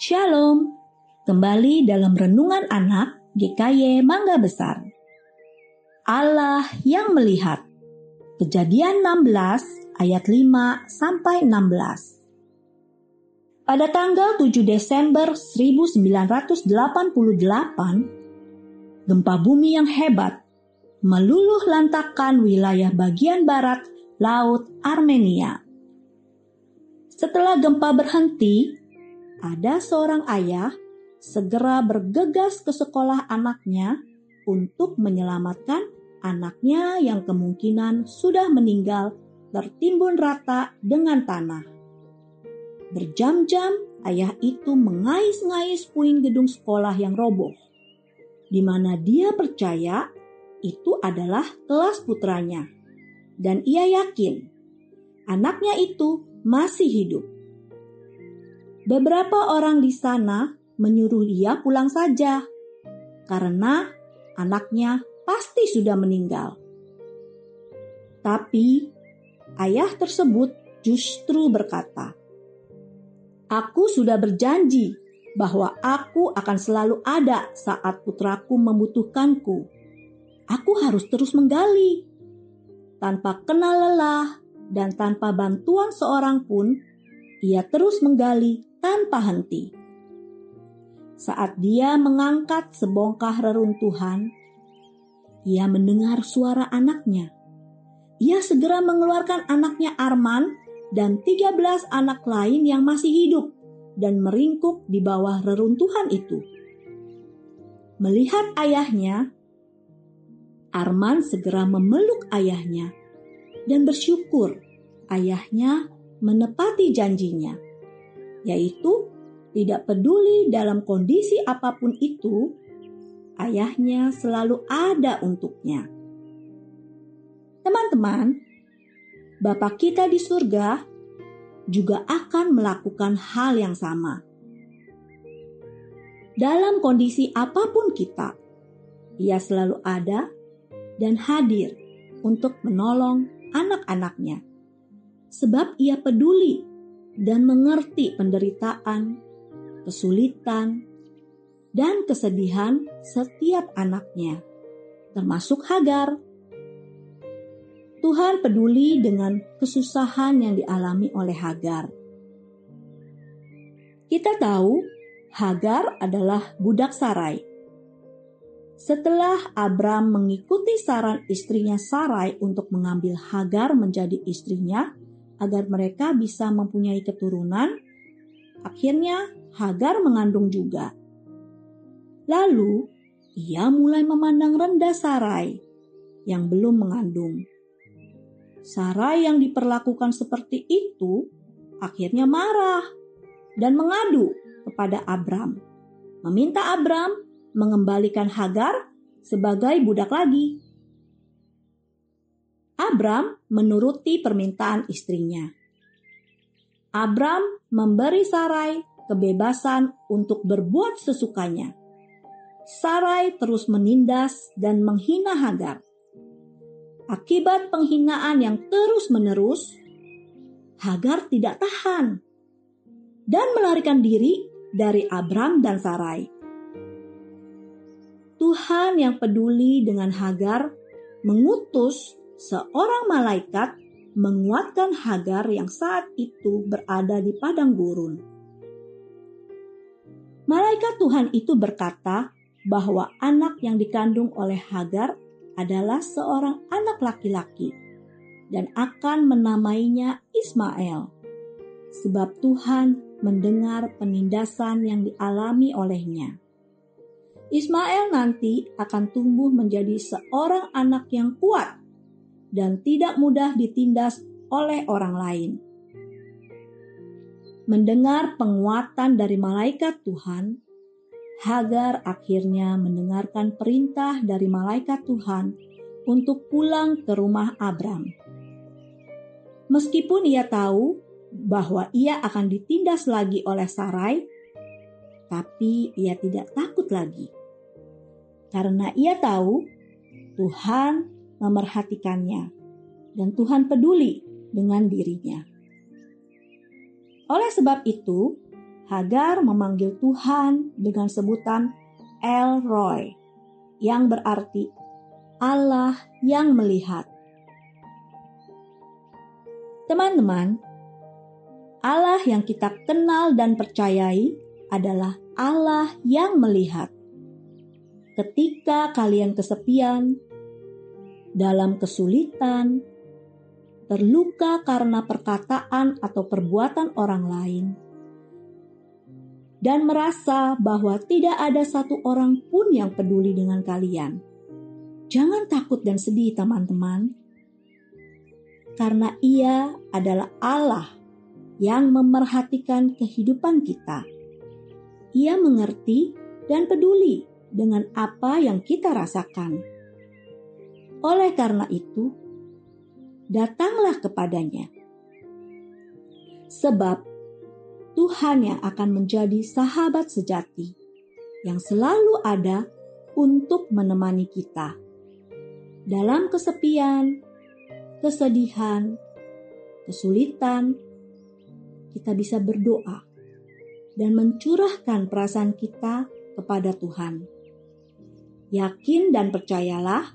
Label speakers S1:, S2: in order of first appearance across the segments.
S1: Shalom, kembali dalam Renungan Anak GKY Mangga Besar. Allah yang melihat. Kejadian 16 ayat 5 sampai 16. Pada tanggal 7 Desember 1988, gempa bumi yang hebat meluluh lantakan wilayah bagian barat Laut Armenia. Setelah gempa berhenti, ada seorang ayah segera bergegas ke sekolah anaknya untuk menyelamatkan anaknya yang kemungkinan sudah meninggal tertimbun rata dengan tanah. Berjam-jam ayah itu mengais-ngais puing gedung sekolah yang roboh, di mana dia percaya itu adalah kelas putranya. Dan ia yakin anaknya itu masih hidup. Beberapa orang di sana menyuruh dia pulang saja karena anaknya pasti sudah meninggal. Tapi ayah tersebut justru berkata, "Aku sudah berjanji bahwa aku akan selalu ada saat putraku membutuhkanku. Aku harus terus menggali tanpa kenal lelah dan tanpa bantuan seorang pun." Ia terus menggali tanpa henti. Saat dia mengangkat sebongkah reruntuhan, ia mendengar suara anaknya. Ia segera mengeluarkan anaknya Arman dan 13 anak lain yang masih hidup dan meringkuk di bawah reruntuhan itu. Melihat ayahnya, Arman segera memeluk ayahnya dan bersyukur ayahnya menepati janjinya yaitu tidak peduli dalam kondisi apa pun itu, ayahnya selalu ada untuknya. Teman-teman, Bapa kita di surga juga akan melakukan hal yang sama. Dalam kondisi apa pun kita, Ia selalu ada dan hadir untuk menolong anak-anaknya, sebab Ia peduli dan mengerti penderitaan, kesulitan, dan kesedihan setiap anaknya, termasuk Hagar. Tuhan peduli dengan kesusahan yang dialami oleh Hagar. Kita tahu Hagar adalah budak Sarai. Setelah Abram mengikuti saran istrinya Sarai untuk mengambil Hagar menjadi istrinya, agar mereka bisa mempunyai keturunan, akhirnya Hagar mengandung juga. Lalu ia mulai memandang rendah Sarai yang belum mengandung. Sarai yang diperlakukan seperti itu akhirnya marah dan mengadu kepada Abram, meminta Abram mengembalikan Hagar sebagai budak lagi. Abram menuruti permintaan istrinya. Abram memberi Sarai kebebasan untuk berbuat sesukanya. Sarai terus menindas dan menghina Hagar. Akibat penghinaan yang terus-menerus, Hagar tidak tahan dan melarikan diri dari Abram dan Sarai. Tuhan yang peduli dengan Hagar mengutus seorang malaikat menguatkan Hagar yang saat itu berada di padang gurun. Malaikat Tuhan itu berkata bahwa anak yang dikandung oleh Hagar adalah seorang anak laki-laki dan akan menamainya Ismail. Sebab Tuhan mendengar penindasan yang dialami olehnya. Ismail nanti akan tumbuh menjadi seorang anak yang kuat dan tidak mudah ditindas oleh orang lain. Mendengar penguatan dari malaikat Tuhan, Hagar akhirnya mendengarkan perintah dari malaikat Tuhan untuk pulang ke rumah Abram. Meskipun ia tahu bahwa ia akan ditindas lagi oleh Sarai, tapi ia tidak takut lagi. Karena ia tahu Tuhan memerhatikannya, dan Tuhan peduli dengan dirinya. Oleh sebab itu, Hagar memanggil Tuhan dengan sebutan El Roy, yang berarti Allah yang melihat. Teman-teman, Allah yang kita kenal dan percayai adalah Allah yang melihat. Ketika kalian kesepian, dalam kesulitan, terluka karena perkataan atau perbuatan orang lain, dan merasa bahwa tidak ada satu orang pun yang peduli dengan kalian. Jangan takut dan sedih, teman-teman, karena Ia adalah Allah yang memerhatikan kehidupan kita. Ia mengerti dan peduli dengan apa yang kita rasakan. Oleh karena itu, datanglah kepadanya. Sebab Tuhan yang akan menjadi sahabat sejati yang selalu ada untuk menemani kita dalam kesepian, kesedihan, kesulitan. Kita bisa berdoa dan mencurahkan perasaan kita kepada Tuhan. Yakin dan percayalah,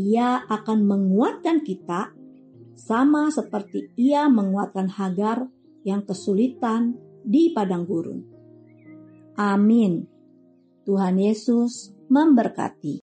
S1: Ia akan menguatkan kita sama seperti Ia menguatkan Hagar yang kesulitan di padang gurun. Amin. Tuhan Yesus memberkati.